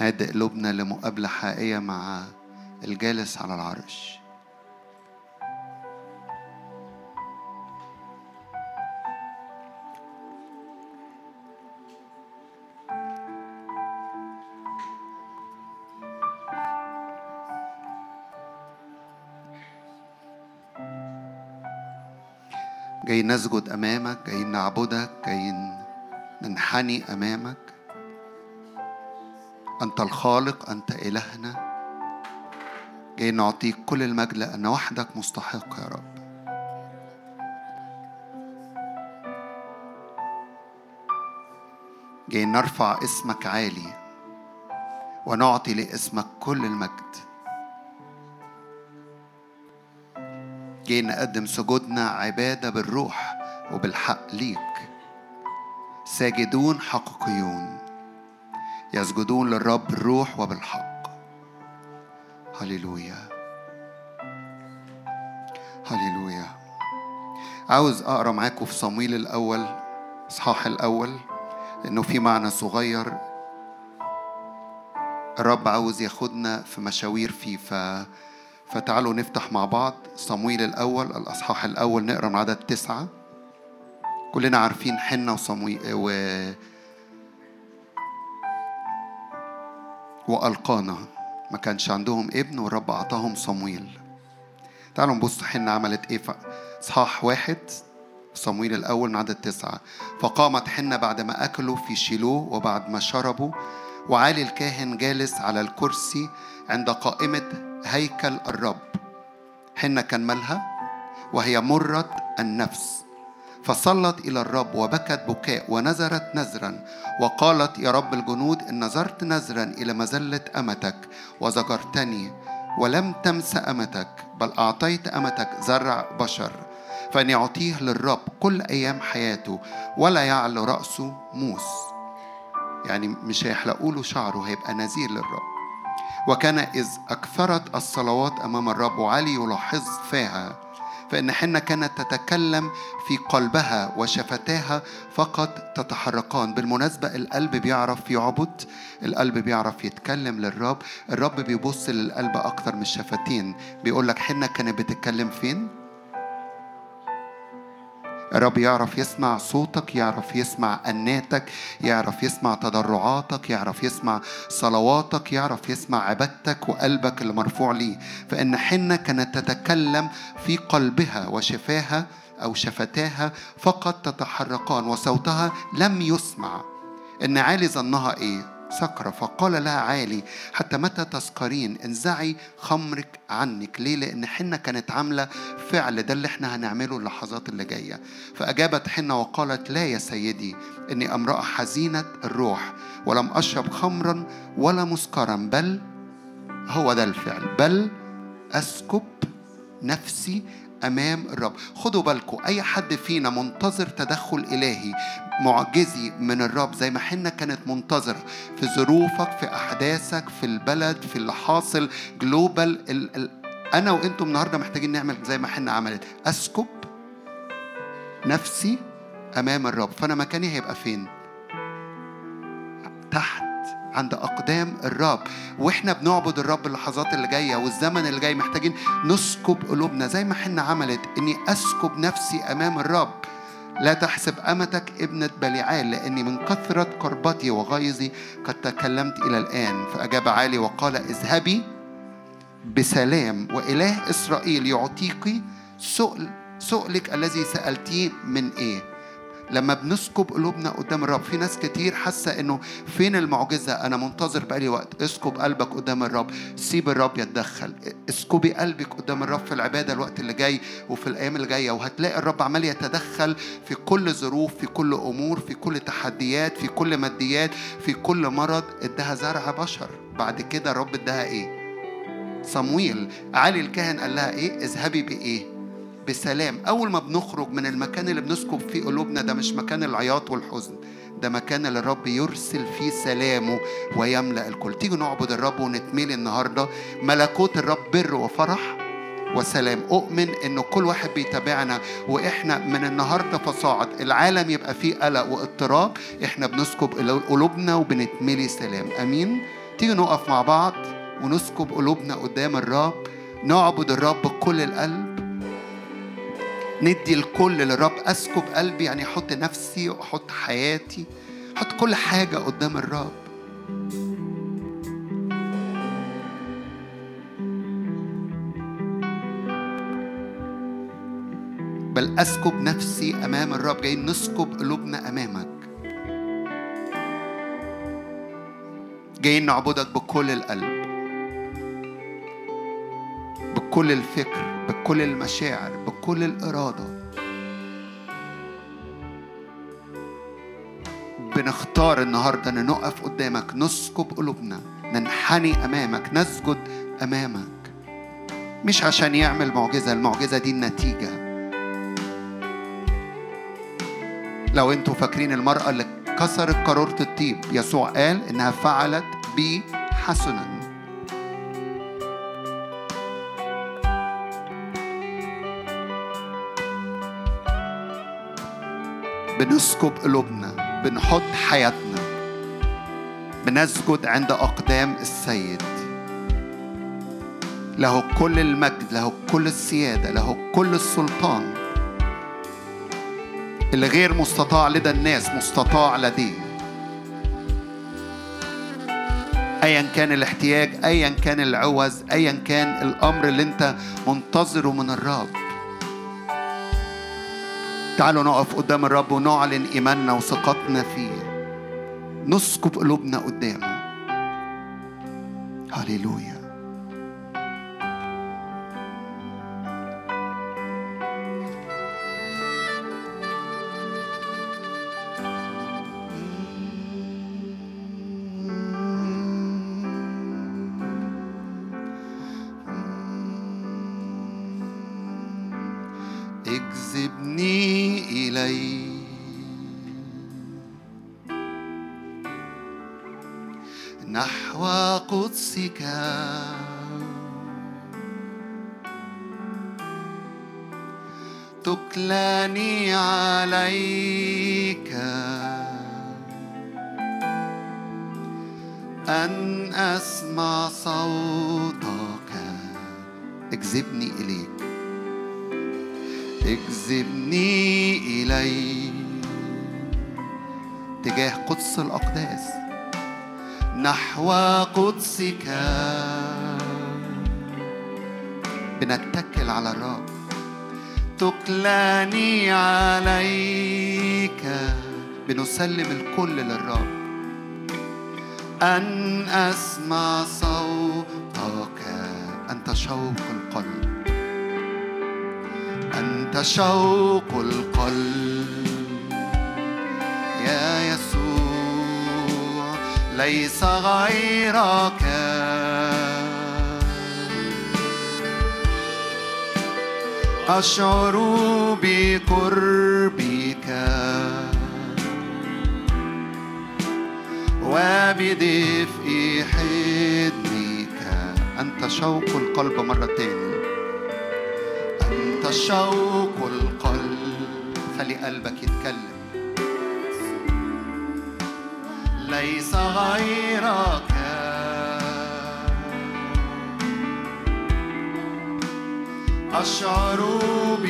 نعد قلوبنا لمقابلة حقيقية مع الجالس على العرش. جايين نسجد أمامك جايين نعبدك جايين ننحني أمامك. أنت الخالق أنت إلهنا. جايين نعطيك كل المجد لأن وحدك مستحق يا رب. جايين نرفع اسمك عالي ونعطي لاسمك كل المجد. جايين نقدم سجودنا عبادة بالروح وبالحق ليك. ساجدون حقيقيون يسجدون للرب بالروح وبالحق. هللويا. هللويا. عاوز أقرأ معاكم في صمويل الأول إصحاح الأول لأنه في معنى صغير. الرب عاوز ياخدنا في مشاوير فيه ف فتعالوا نفتح مع بعض صمويل الأول الأصحاح الأول نقرأ من عدد تسعة. كلنا عارفين حنة وصمويل و وألقانا. ما كانش عندهم ابن والرب أعطاهم صمويل. تعالوا نبص حنة عملت إيه. إصحاح واحد صمويل الأول من عدد تسعة. فقامت حنة بعد ما أكلوا في شيلوه وبعد ما شربوا وعالي الكاهن جالس على الكرسي عند قائمة هيكل الرب. حنة كان مالها وهي مرة النفس. فصلت إلى الرب وبكت بكاء ونذرت نذرا وقالت يا رب الجنود إن نذرت نذرا إلى مذلة أمتك وزجرتني ولم تمس أمتك بل أعطيت أمتك زرع بشر. فأن يعطيه للرب كل أيام حياته ولا يعلو رأسه موس. يعني مش هيحلقوا له شعره هيبقى نذير للرب. وكان إذ أكثرت الصلوات أمام الرب وعلي يلاحظ فيها فإن حنة كانت تتكلم في قلبها وشفتاها فقط تتحركان بالمناسبة القلب بيعرف يعبد القلب بيعرف يتكلم للرب الرب بيبص للقلب أكثر من الشفتين بيقول لك حنة كانت بتتكلم فين؟ الرب يعرف يسمع صوتك يعرف يسمع أناتك يعرف يسمع تضرعاتك يعرف يسمع صلواتك يعرف يسمع عبادتك وقلبك اللي مرفوع ليه. فإن حنة كانت تتكلم في قلبها وشفاها أو شفتاها فقط تتحركان وصوتها لم يسمع. إن عالي ظنها إيه؟ سكرة فقال لها عالي حتى متى تسكرين انزعي خمرك عنك. ليه؟ لأن حنة كانت عاملة فعل ده اللي إحنا هنعمله اللحظات اللي جاية. فأجابت حنة وقالت لا يا سيدي إني امرأة حزينة الروح ولم أشرب خمرا ولا مسكرا بل هو ده الفعل بل أسكب نفسي أمام الرب. خدوا بالكم أي حد فينا منتظر تدخل إلهي معجزي من الرب زي ما حنا كانت منتظرة في ظروفك في أحداثك في البلد في اللي حاصل جلوبال ال ال أنا وأنتم النهاردة محتاجين نعمل زي ما حنا عملت. أسكب نفسي أمام الرب. فأنا مكاني هيبقى فين؟ تحت عند أقدام الرب. وإحنا بنعبد الرب اللحظات اللي جاية والزمن اللي جاي. محتاجين نسكب قلوبنا. زي ما حنا عملت إني أسكب نفسي أمام الرب. لا تحسب أمتك ابنة بليعال لأني من كثرة كربتي وغيظي قد تكلمت إلى الآن. فأجاب عالي وقال اذهبي بسلام وإله إسرائيل يعطيك سؤل سؤلك الذي سألتيه من إيه؟ لما بنسكب قلوبنا قدام الرب في ناس كتير حاسة إنه فين المعجزة؟ أنا منتظر بقالي وقت. اسكب قلبك قدام الرب. سيب الرب يتدخل. اسكبي قلبك قدام الرب في العبادة الوقت اللي جاي وفي الأيام اللي جاية وهتلاقي الرب عمال يتدخل في كل ظروف في كل أمور في كل تحديات في كل ماديات في كل مرض. اداها زرع بشر. بعد كده الرب اداها إيه؟ صمويل. علي الكاهن قال لها إيه؟ اذهبي بإيه؟ بسلام. أول ما بنخرج من المكان اللي بنسكب فيه قلوبنا ده مش مكان العياط والحزن ده مكان اللي الرب يرسل فيه سلامه ويملأ الكل. تيجوا نعبد الرب ونتميل النهاردة. ملكوت الرب بر وفرح وسلام. أؤمن إن كل واحد بيتابعنا وإحنا من النهاردة فصاعد. العالم يبقى فيه قلق واضطراب. إحنا بنسكب قلوبنا وبنتملي سلام. أمين. تيجي نقف مع بعض ونسكب قلوبنا قدام الرب. نعبد الرب بكل القلب. ندي الكل للرب أسكب قلبي يعني أحط نفسي وأحط حياتي أحط كل حاجة قدام الرب. بل أسكب نفسي أمام الرب جاي نسكب قلوبنا أمامك. جايين نعبدك بكل القلب بكل الفكر بكل المشاعر. بكل الإرادة. بنختار النهاردة أن نقف قدامك نسكب قلوبنا ننحني أمامك نسجد أمامك. مش عشان يعمل معجزة المعجزة دي النتيجة. لو أنتوا فاكرين المرأة اللي كسرت قارورة الطيب يسوع قال إنها فعلت بي حسنا بنسكب قلوبنا بنحط حياتنا. بنسجد عند أقدام السيد. له كل المجد له كل السيادة له كل السلطان. اللي غير مستطاع لدى الناس مستطاع لديه ايا كان الاحتياج ايا كان العوز ايا كان الأمر اللي أنت منتظره من الرب. تعالوا نقف قدام الرب ونعلن إيماننا وثقتنا فيه. نسكب قلوبنا قدامه. هللويا. بنسلم الكل للرب. أن أسمع صوتك أنت شوق القلب. أنت شوق القلب. يا يسوع ليس غيرك. أشعر بقربك وبدفء حضنك أنت شوق القلب مرة تاني أنت شوق القلب خلي قلبك يتكلم. ليس غيرك. أشعر بقربك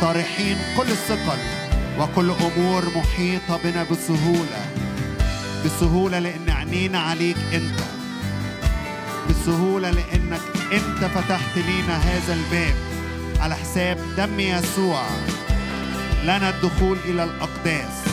طارحين كل الثقل وكل أمور محيطة بنا بسهولة. بسهولة لأن عينينا عليك أنت. بسهولة لأنك أنت فتحت لينا هذا الباب على حساب دم يسوع. لنا الدخول إلى الأقداس.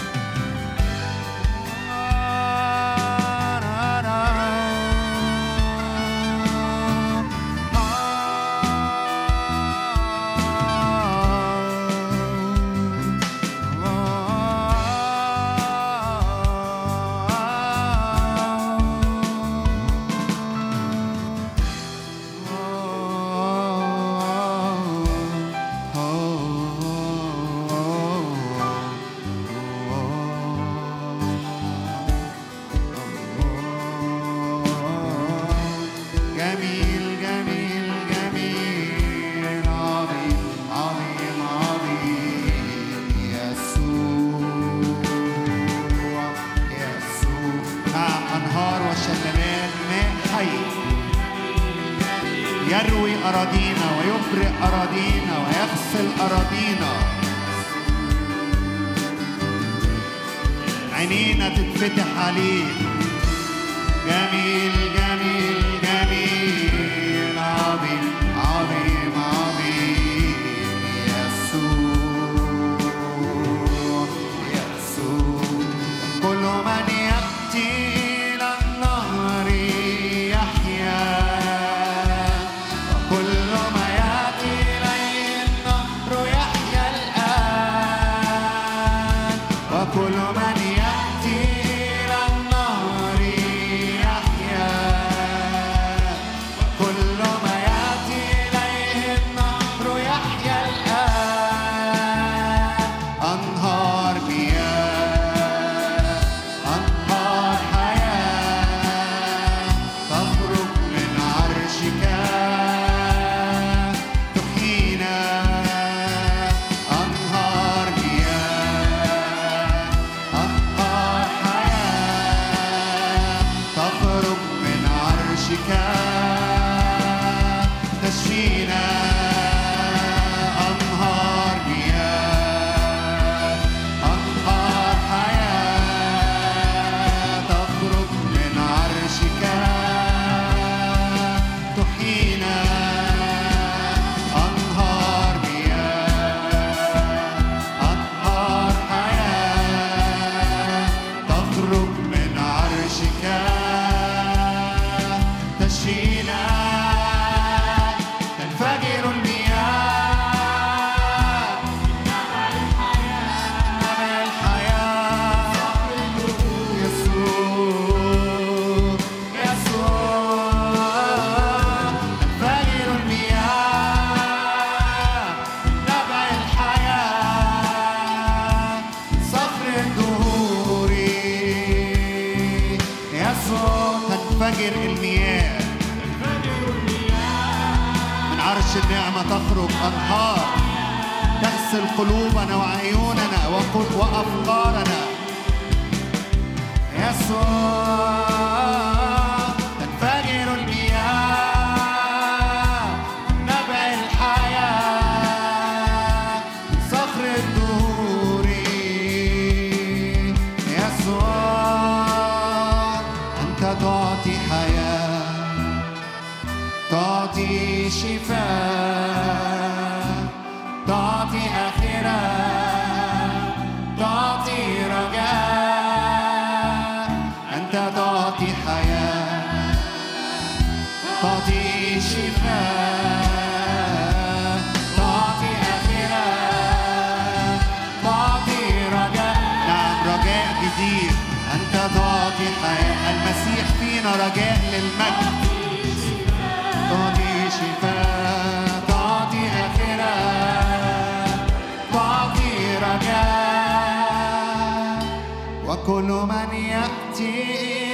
وكل من يأتي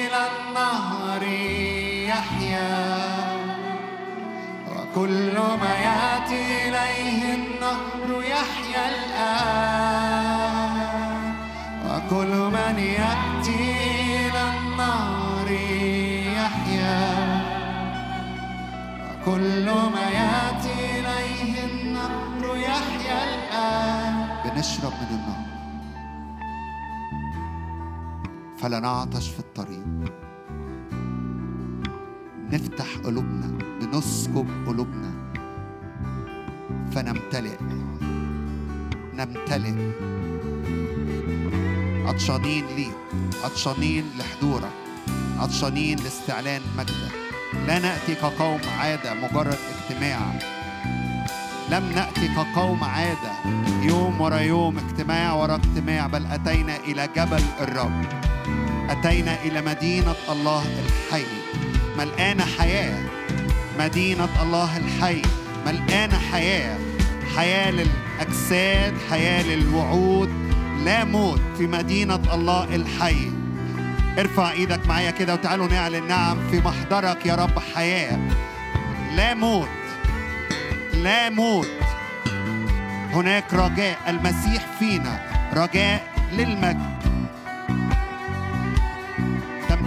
إلى النهر يحيا. وكل ما يأتي إليه النهر يحيا الآن. وكل من يأتي إلى النهر يحيا. وكل ما يأتي إليه النهر يحيا الآن. بنشرب من النهر فلا نعطش في الطريق. نفتح قلوبنا بنسكب قلوبنا. فنمتلئ نمتلئ. عطشانين ليك عطشانين لحضورك عطشانين لاستعلان مجدك. لا نأتي كقوم عادة مجرد اجتماع. لم نأتي كقوم عادة يوم ورا يوم اجتماع ورا اجتماع بل أتينا إلى جبل الرب. أتينا إلى مدينة الله الحي. ملقانة حياة؟ مدينة الله الحي. ملقانة حياة؟ حياة للأجساد حياة للوعود. لا موت في مدينة الله الحي. ارفع إيدك معايا كده وتعالوا نعلن نعم في محضرك يا رب حياة. لا موت. لا موت. هناك رجاء المسيح فينا. رجاء للمجد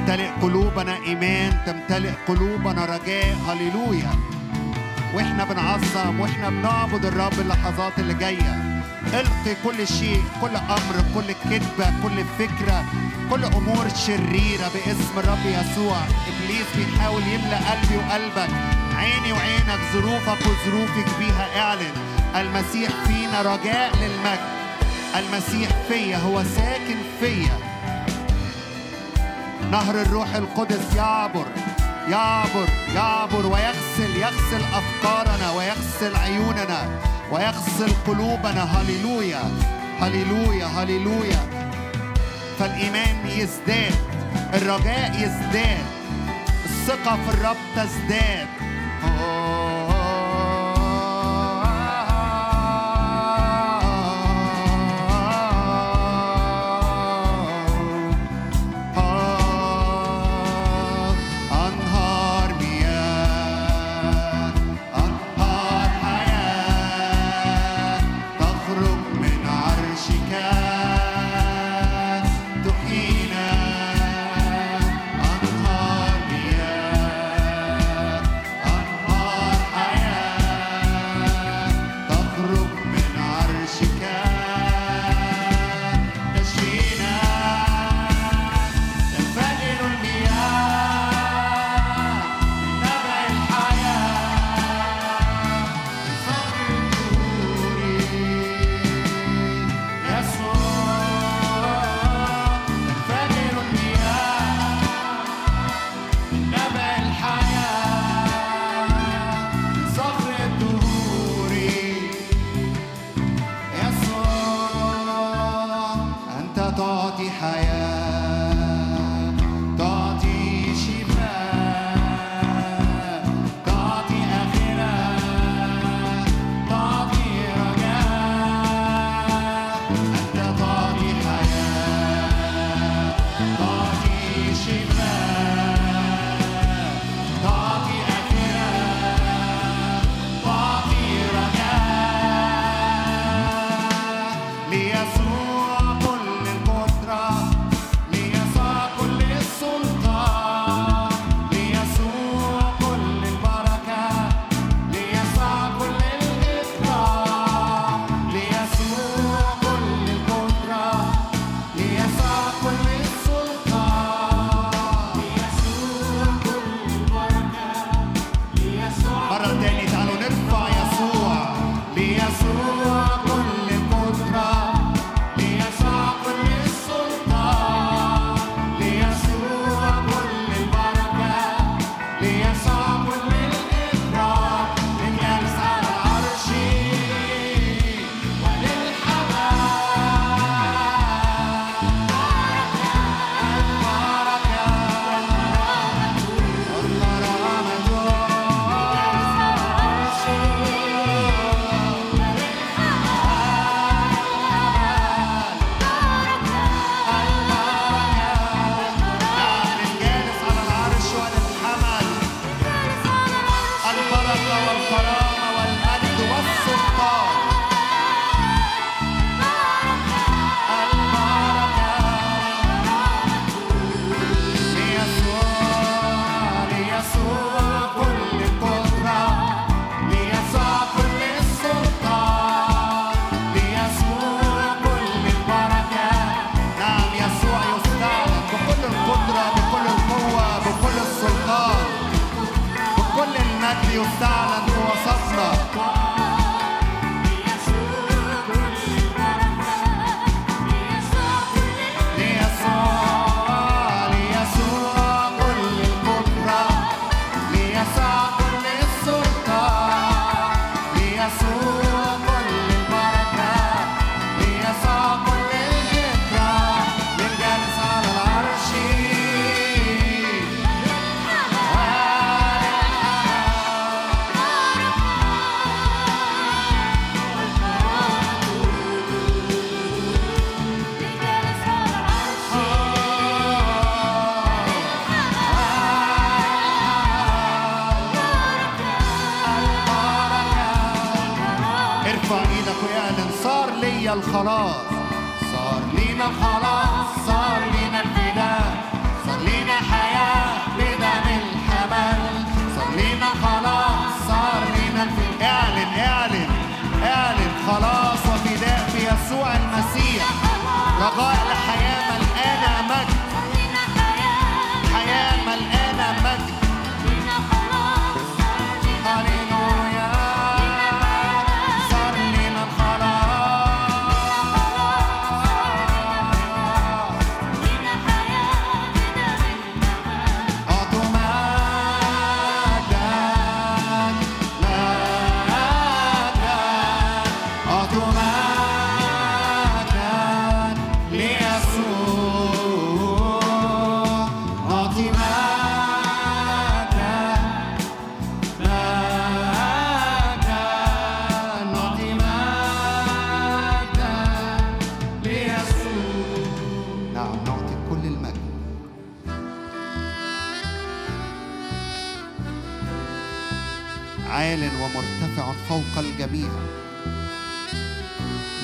تمتلئ قلوبنا إيمان تمتلئ قلوبنا رجاء. هللويا. وإحنا بنعظم وإحنا بنعبد الرب اللحظات اللي جاية. القي كل شيء كل أمر كل كذبة كل فكرة كل أمور شريرة باسم الرب يسوع. إبليس بيحاول يملأ قلبي وقلبك. عيني وعينك ظروفك وظروفك بيها. اعلن. المسيح فينا رجاء للمجد. المسيح فيا هو ساكن فيا. نهر الروح القدس يعبر يعبر يعبر ويغسل يغسل أفكارنا ويغسل عيوننا ويغسل قلوبنا. هللويا هللويا هللويا. فالإيمان يزداد الرجاء يزداد الثقة في الرب تزداد. أنهار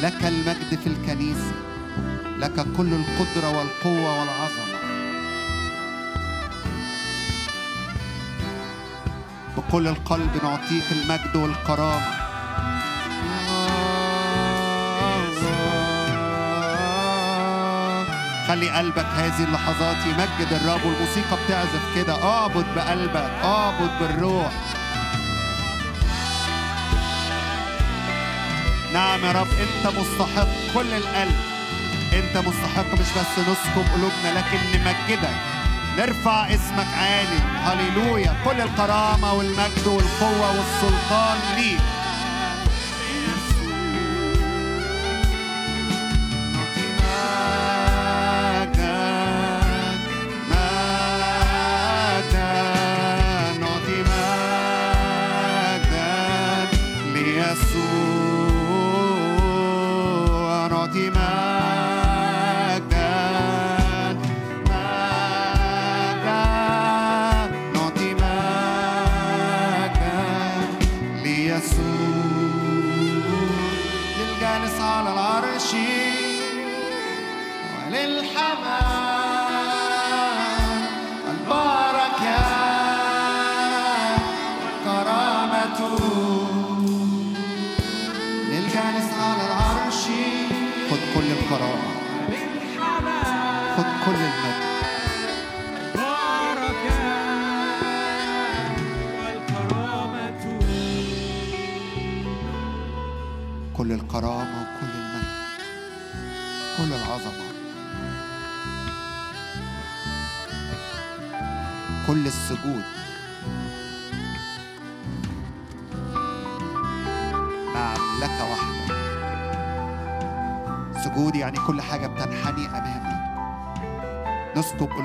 لك المجد في الكنيسة لك كل القدرة والقوة والعظمة. بكل القلب نعطيك المجد والكرامة. خلي قلبك هذه اللحظات يمجد الرب والموسيقى بتعزف كده. اعبد بقلبك اعبد بالروح. نعم يا رب انت مستحق كل القلب. انت مستحق مش بس نسكب قلوبنا لكن نمجدك. نرفع اسمك عالي. هللويا. كل الكرامة والمجد والقوة والسلطان ليك.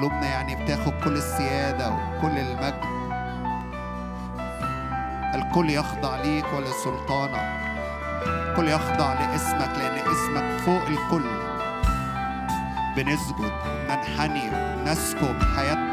قلوبنا يعني بتاخد كل السيادة وكل المجد. الكل يخضع ليك ولسلطانك. الكل يخضع لاسمك لأن اسمك فوق الكل. بنسجد ننحني نسكب حياتنا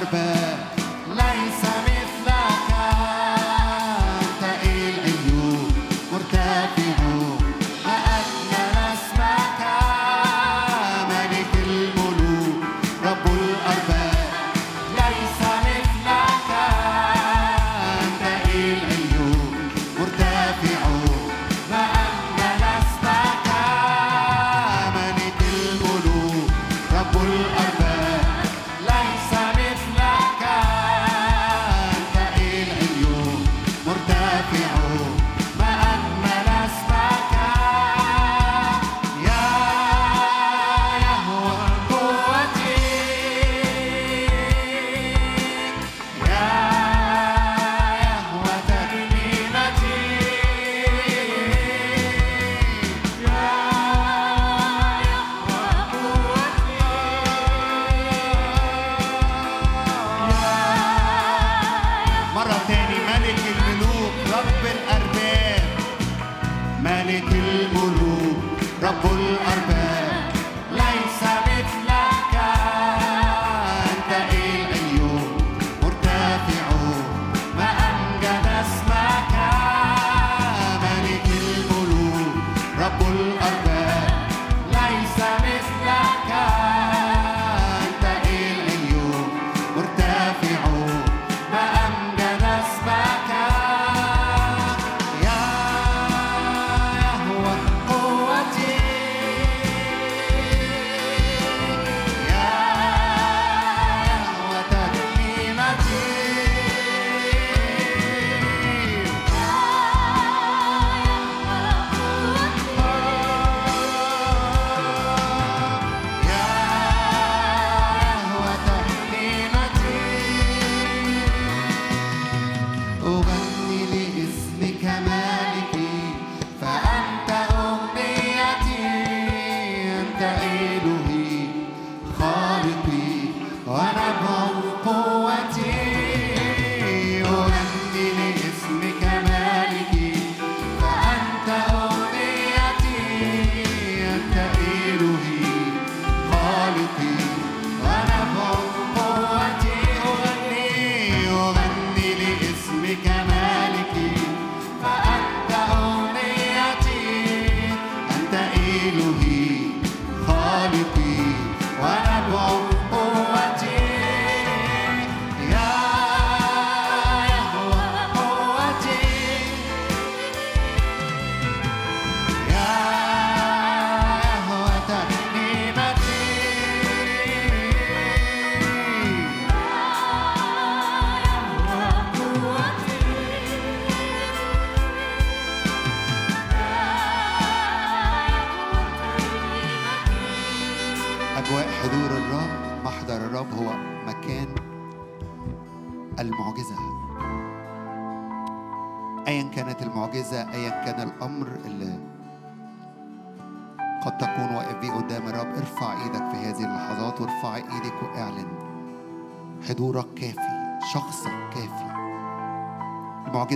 رب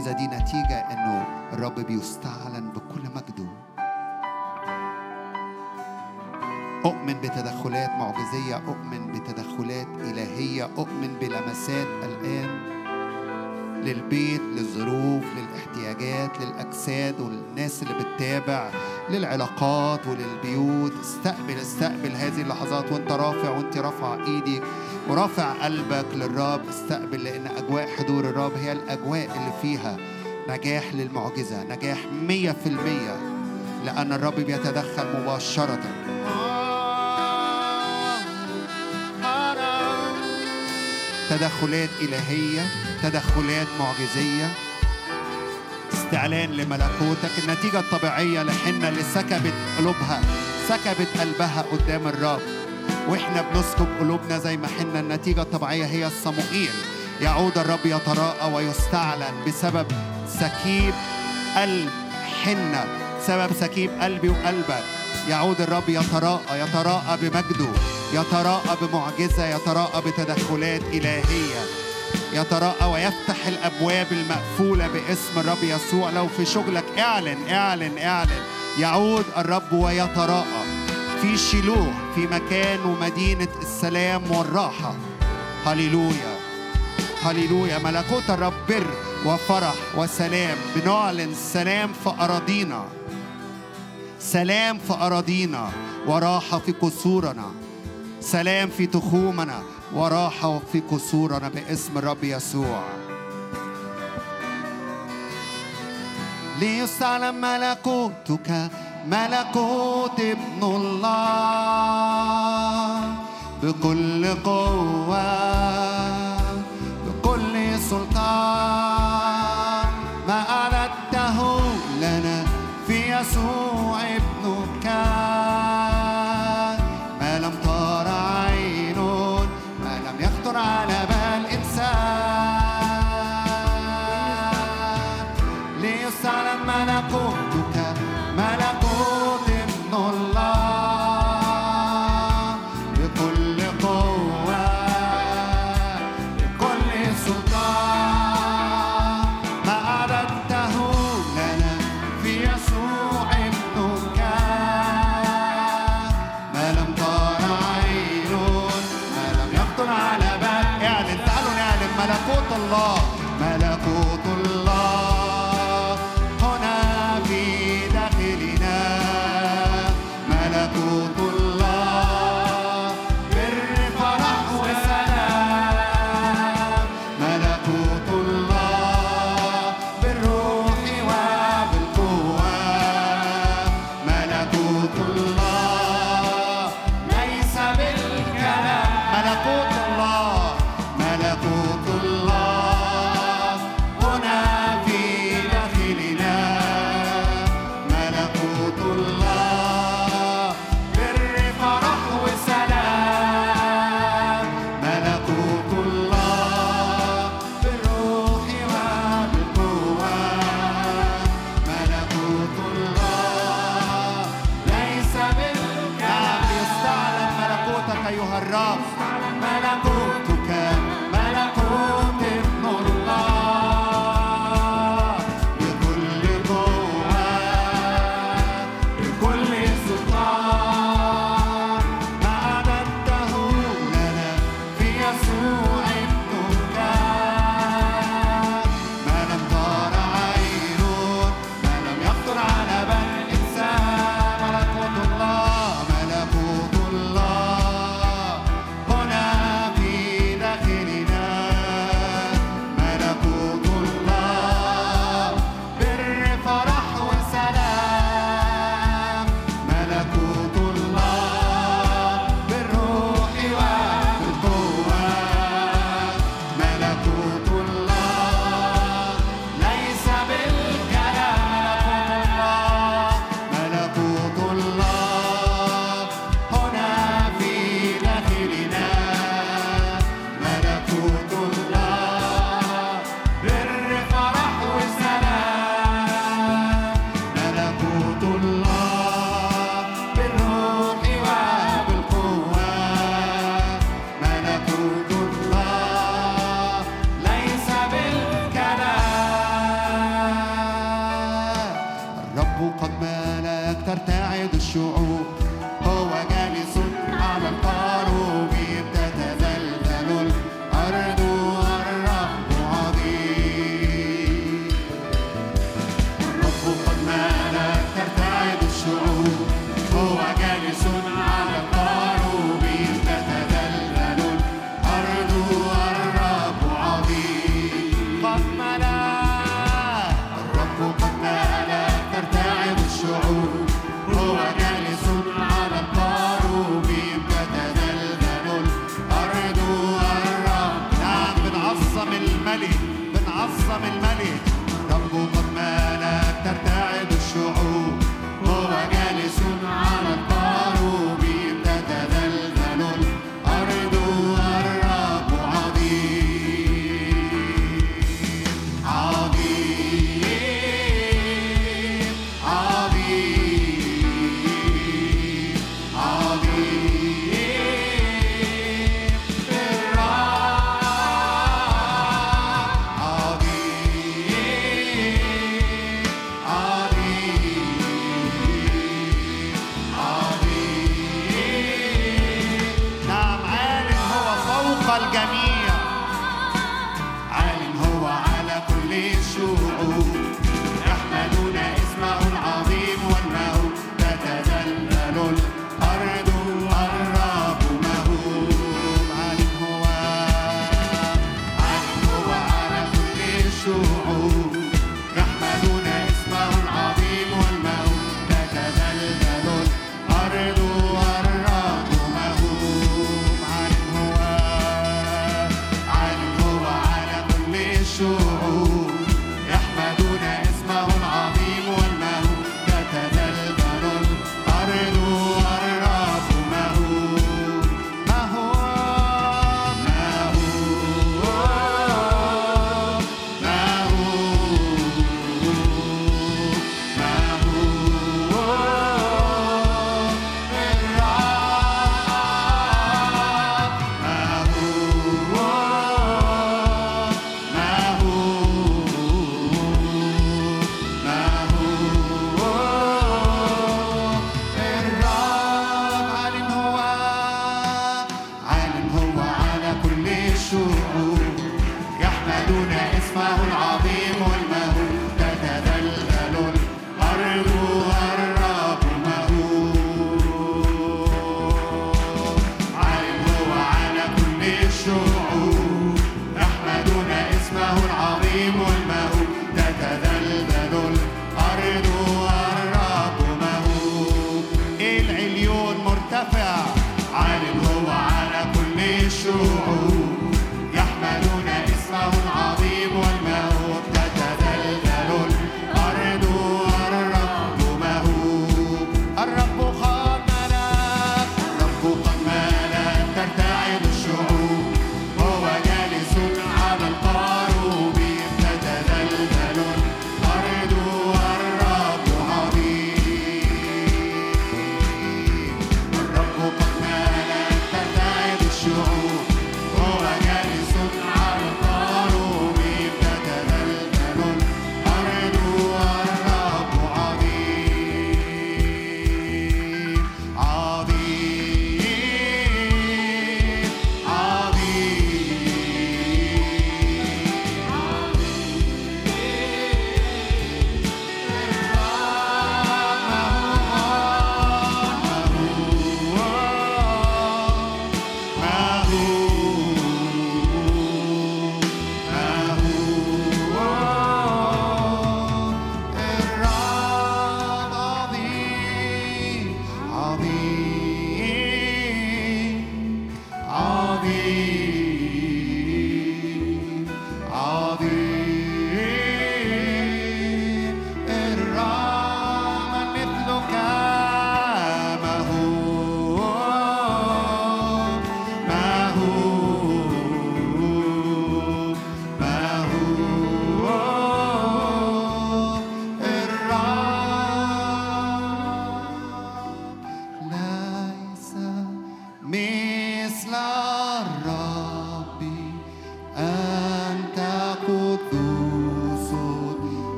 المعجزة دي نتيجة إنه الرب بيستعلن بكل مجده. أؤمن بتدخلات معجزية أؤمن بتدخلات إلهية أؤمن بلمسات الآن للبيت للظروف للاحتياجات للأجساد والناس اللي بتتابع للعلاقات وللبيوت. استقبل استقبل هذه اللحظات وانت رافع وانت رافع إيدك ورافع قلبك للرب استقبل لأن أجواء حضور الرب هي الأجواء اللي فيها نجاح للمعجزة نجاح مية في المية لأن الرب بيتدخل مباشرة. تدخلات إلهية تدخلات معجزية. استعلان لملكوتك النتيجة الطبيعية لحنة اللي سكبت قلوبها سكبت قلبها قدام الرب. وإحنا بنسكب قلوبنا زي ما حنا النتيجة الطبيعية هي صموئيل. يعود الرب يتراءى ويستعلن بسبب سكيب قلب حنة بسبب سكيب قلبي وقلبك. يعود الرب يتراءى يتراءى بمجده يتراءى بمعجزة يتراءى بتدخلات إلهية. يتراءى ويفتح الأبواب المقفولة باسم الرب يسوع. لو في شغلك اعلن اعلن اعلن. يعود الرب ويتراءى. في شيلوه في مكان ومدينة السلام والراحة. هللويا. هللويا. ملكوت الرب بر وفرح وسلام. بنعلن سلام في أراضينا. سلام في أراضينا وراحة في قصورنا. سلام في تخومنا وراحة في قصورنا باسم الرب يسوع. ليستعلم ملكوتك ملكوت ابن الله بكل قوة بكل سلطان. ملكوت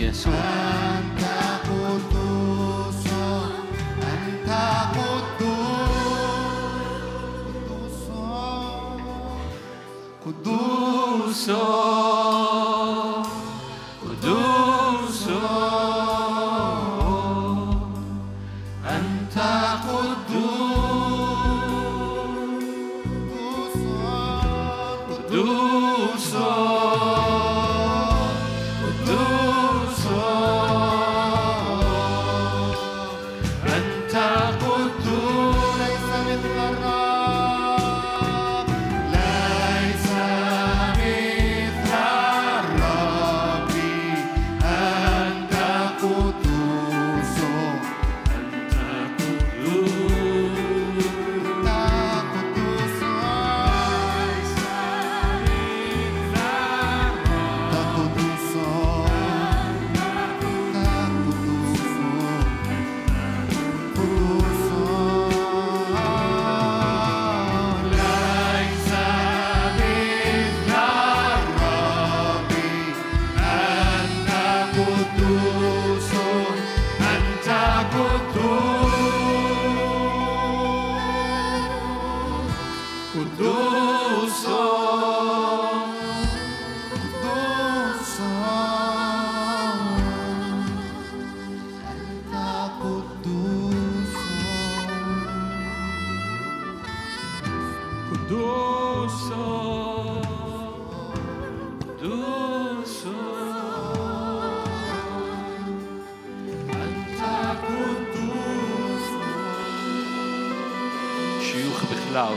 دم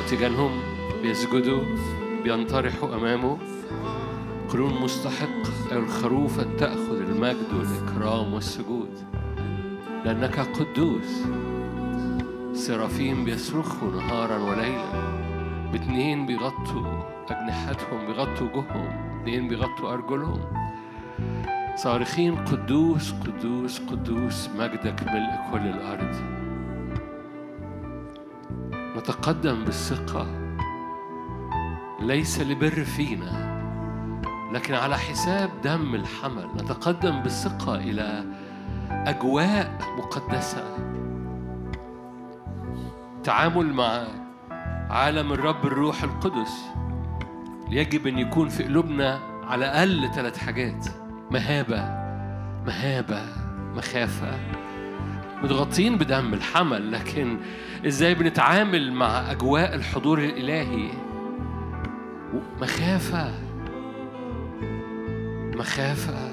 تيجانهم بيسجدوا بينطرحوا أمامه. قرون مستحق الخروف أن تأخذ المجد والإكرام والسجود. لأنك قدوس. سرافيم بيصرخوا نهارا وليلا. باتنين بيغطوا أجنحتهم بيغطوا وجوههم اتنين بيغطوا أرجلهم. صارخين قدوس قدوس قدوس مجدك ملء كل الأرض. نتقدم بالثقة ليس لبر فينا لكن على حساب دم الحمل. نتقدم بالثقة إلى أجواء مقدسة. تعامل مع عالم الرب الروح القدس يجب أن يكون في قلوبنا على الأقل ثلاث حاجات مهابة مهابة مخافة. متغطين بدم الحمل لكن إزاي بنتعامل مع أجواء الحضور الإلهي؟ مخافة. مخافة.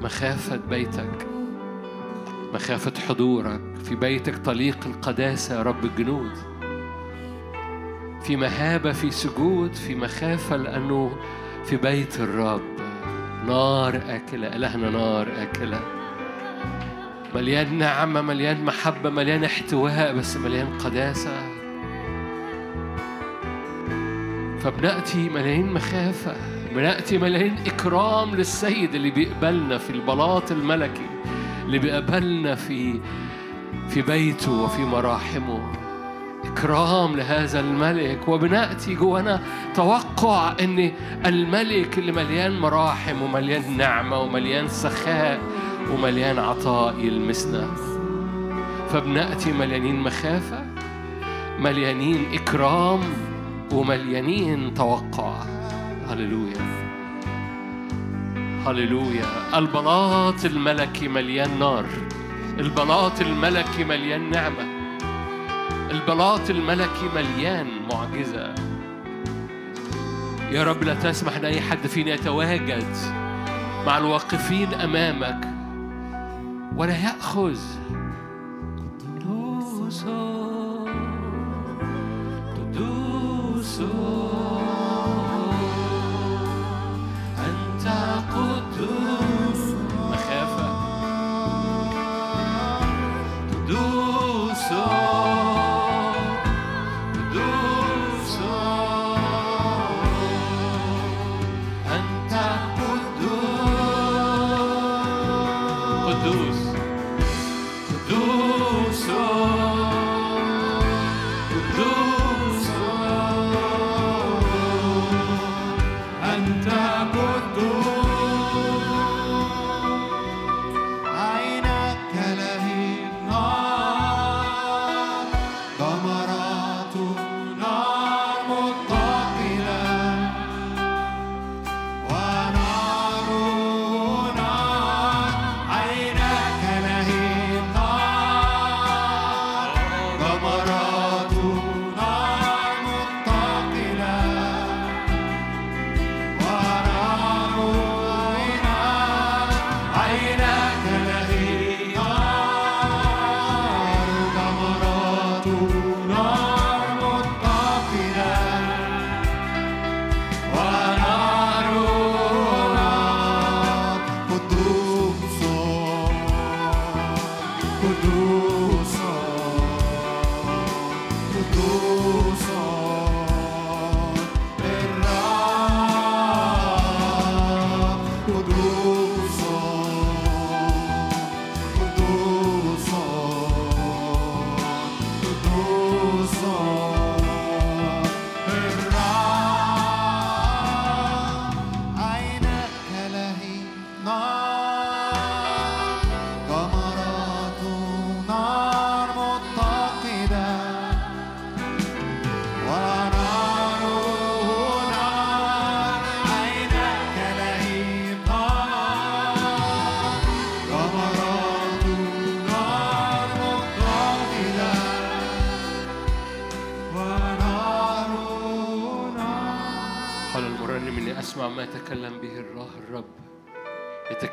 مخافة بيتك. مخافة حضورك. في بيتك طليق القداسة يا رب الجنود. في مهابة في سجود في مخافة لأنه في بيت الرب. نار آكلة إلهنا نار آكلة. مليان نعمة مليان محبة مليان احتواء بس مليان قداسة. فبنأتي مليان مخافة بنأتي مليان إكرام للسيد اللي بيقبلنا في البلاط الملكي اللي بيقبلنا في في بيته وفي مراحمه. إكرام لهذا الملك. وبنأتي جوانا توقع إن الملك اللي مليان مراحم ومليان نعمة ومليان سخاء ومليان عطاء يلمسنا. فبنأتي مليانين مخافة مليانين إكرام ومليانين توقع. هللويا. هللويا. البلاط الملكي مليان نار البلاط الملكي مليان نعمة البلاط الملكي مليان معجزة. يا رب لا تسمح لأي حد فينا يتواجد مع الواقفين أمامك. ولا يأخذ قدوس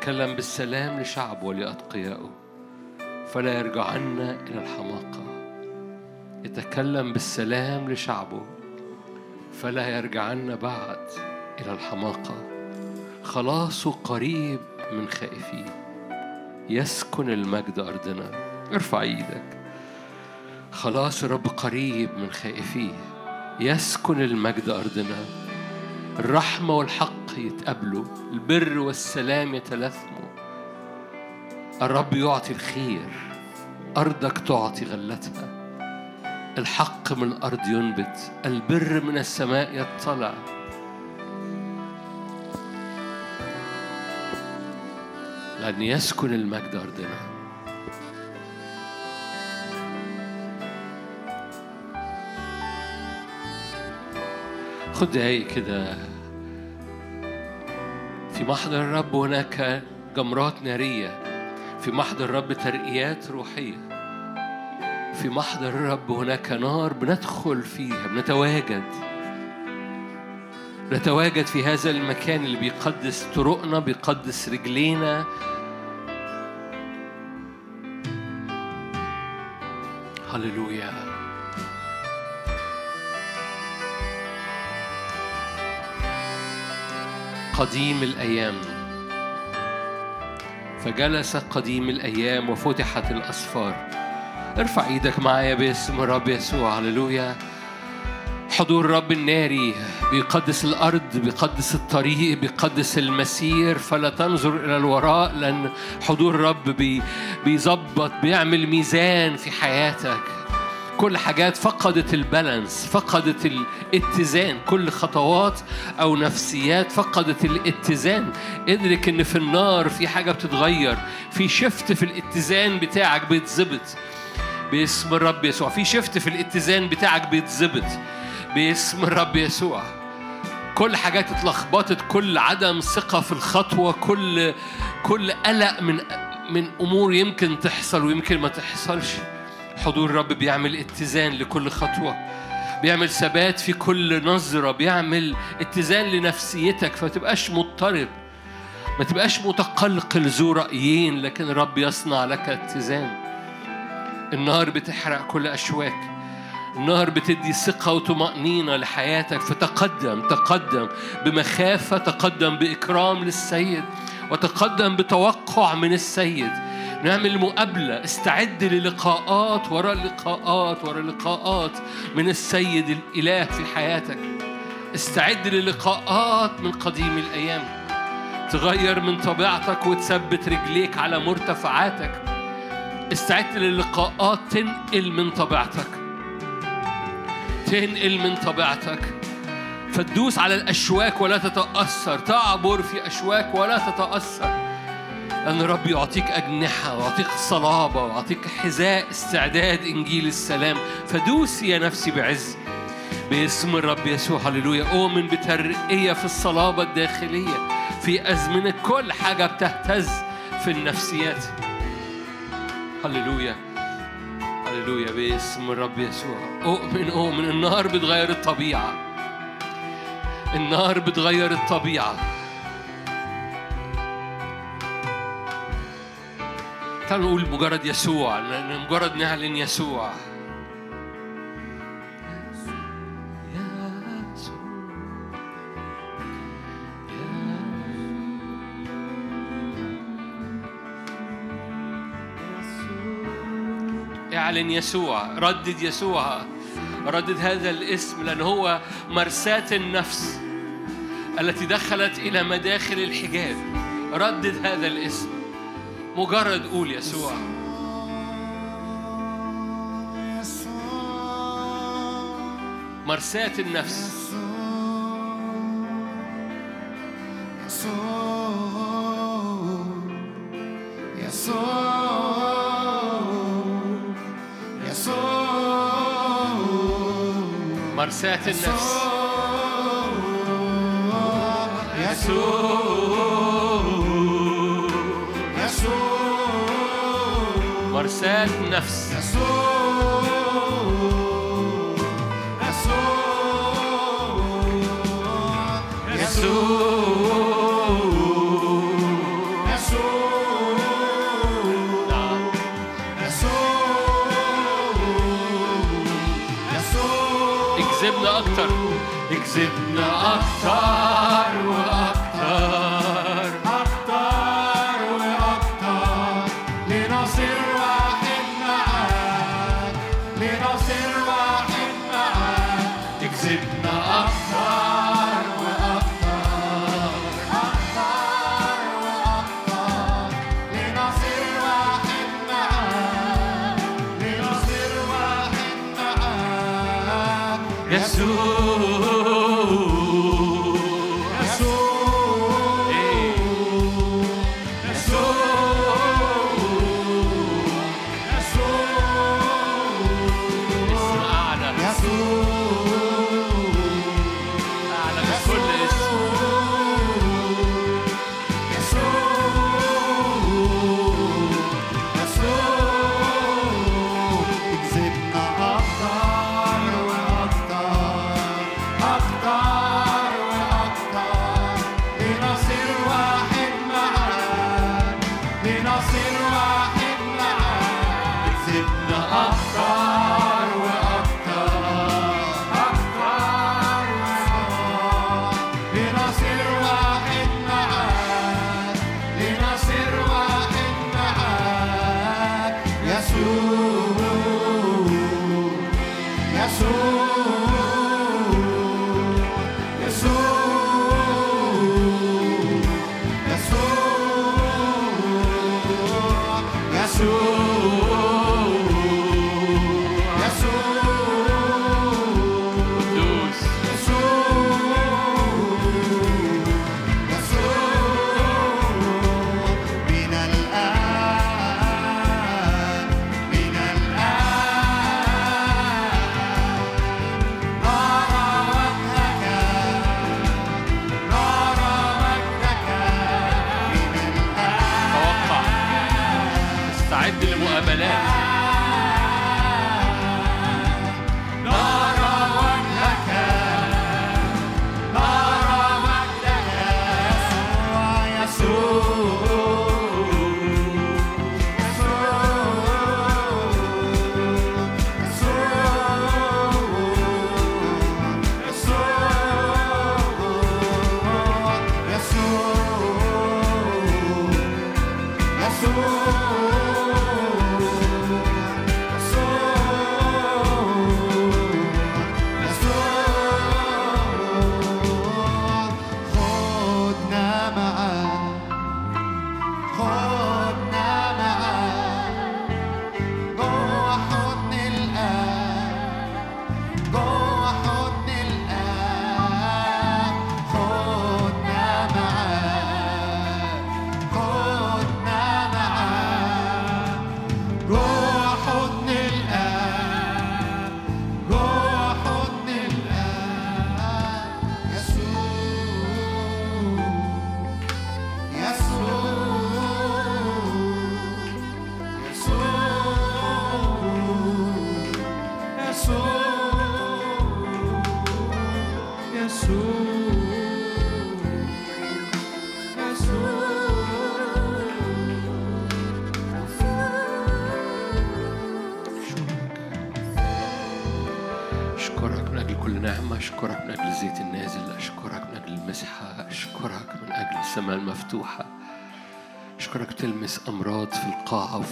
يتكلم بالسلام لشعبه ولأتقيائه فلا يرجعن إلى الحماقة. يتكلم بالسلام لشعبه فلا يرجعن بعد إلى الحماقة. خلاصه قريب من خائفين يسكن المجد أرضنا. ارفع إيدك. خلاص الرب قريب من خائفيه يسكن المجد أرضنا. الرحمة والحق يتقابلوا البر والسلام يتلاثموا الرب يعطي الخير أرضك تعطي غلتها. الحق من الأرض ينبت البر من السماء يطلع. لأن يسكن المجد أرضنا. خد دقايق كده. في محضر الرب هناك جمرات نارية. في محضر الرب ترقيات روحية. في محضر الرب هناك نار بندخل فيها بنتواجد. نتواجد في هذا المكان اللي بيقدس طرقنا بيقدس رجلينا. هللويا. قديم الأيام. فجلس قديم الأيام وفتحت الأسفار ارفع إيدك معايا باسم الرب يسوع هللويا. حضور الرب الناري بيقدس الأرض بيقدس الطريق بيقدس المسير. فلا تنظر إلى الوراء لأن حضور بي بيظبط بيعمل ميزان في حياتك. كل حاجات فقدت البالانس فقدت الاتزان. كل خطوات أو نفسيات فقدت الاتزان. ادرك إن في النار في حاجة بتتغير في شفت في الاتزان بتاعك بيتظبط. باسم الرب يسوع في شفت في الاتزان بتاعك بيتظبط. باسم الرب يسوع. كل حاجات اتلخبطت كل عدم ثقة في الخطوة كل كل قلق من من أمور يمكن تحصل ويمكن ما تحصلش. حضور الرب بيعمل اتزان لكل خطوة بيعمل ثبات في كل نظرة بيعمل اتزان لنفسيتك فما تبقاش مضطرب ما تبقاش متقلقل ذو رأيين لكن الرب يصنع لك اتزان. النار بتحرق كل أشواك النار بتدي ثقة وطمأنينة لحياتك فتقدم تقدم بمخافة تقدم بإكرام للسيد وتقدم بتوقع من السيد. نعمل مقابلة. استعد للقاءات وراء لقاءات وراء لقاءات من السيد الإله في حياتك. استعد للقاءات من قديم الأيام. تغير من طبيعتك وتثبت رجليك على مرتفعاتك. استعد للقاءات تنقل من طبيعتك. تنقل من طبيعتك. فتدوس على الأشواك ولا تتأثر. تعبر في أشواك ولا تتأثر. لأن الرب يعطيك أجنحة ويعطيك صلابة ويعطيك حذاء استعداد إنجيل السلام. فدوسي يا نفسي بعز باسم الرب يسوع هللويا. أؤمن بترقية في الصلابة الداخلية في أزمنة كل حاجة بتهتز في النفسيات. هللويا هللويا باسم الرب يسوع. أؤمن أؤمن النار بتغير الطبيعة. النار بتغير الطبيعة. تعالوا نقول مجرد يسوع مجرد نعلن يسوع. اعلن يسوع ردد يسوع ردد هذا الاسم لأن هو مرساة النفس التي دخلت إلى مداخل الحجاب. ردد هذا الاسم. مجرد قول يسوع. مرساة النفس. مرساة النفس. مرساة النفس نعم اكذبنا أكتر اكذبنا أكتر Jesús.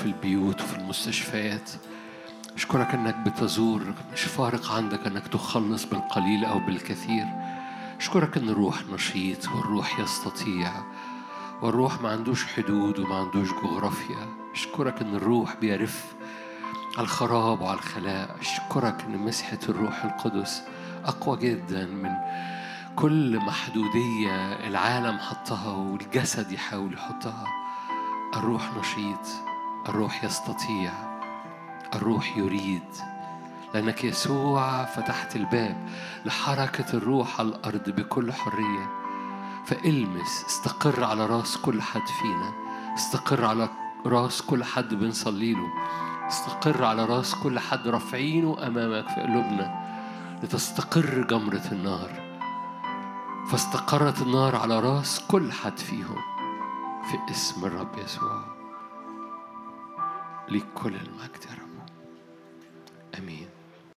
وفي البيوت وفي المستشفيات. أشكرك أنك بتزور مش فارق عندك أنك تخلص بالقليل أو بالكثير. أشكرك أن الروح نشيط والروح يستطيع والروح ما عندوش حدود وما عندوش جغرافيا. أشكرك أن الروح بيرف على الخراب وعلى الخلاء. أشكرك أن مسحة الروح القدس أقوى جدا من كل محدودية العالم حطها والجسد يحاول يحطها. الروح نشيط. الروح يستطيع الروح يريد. لأنك يسوع فتحت الباب لحركة الروح على الأرض بكل حرية. فالمس استقر على راس كل حد فينا. استقر على راس كل حد بنصلي له. استقر على راس كل حد رافعينه أمامك في قلوبنا. لتستقر جمرة النار. فاستقرت النار على راس كل حد فيهم. في اسم الرب يسوع. ليك كل المجد يا رب. آمين.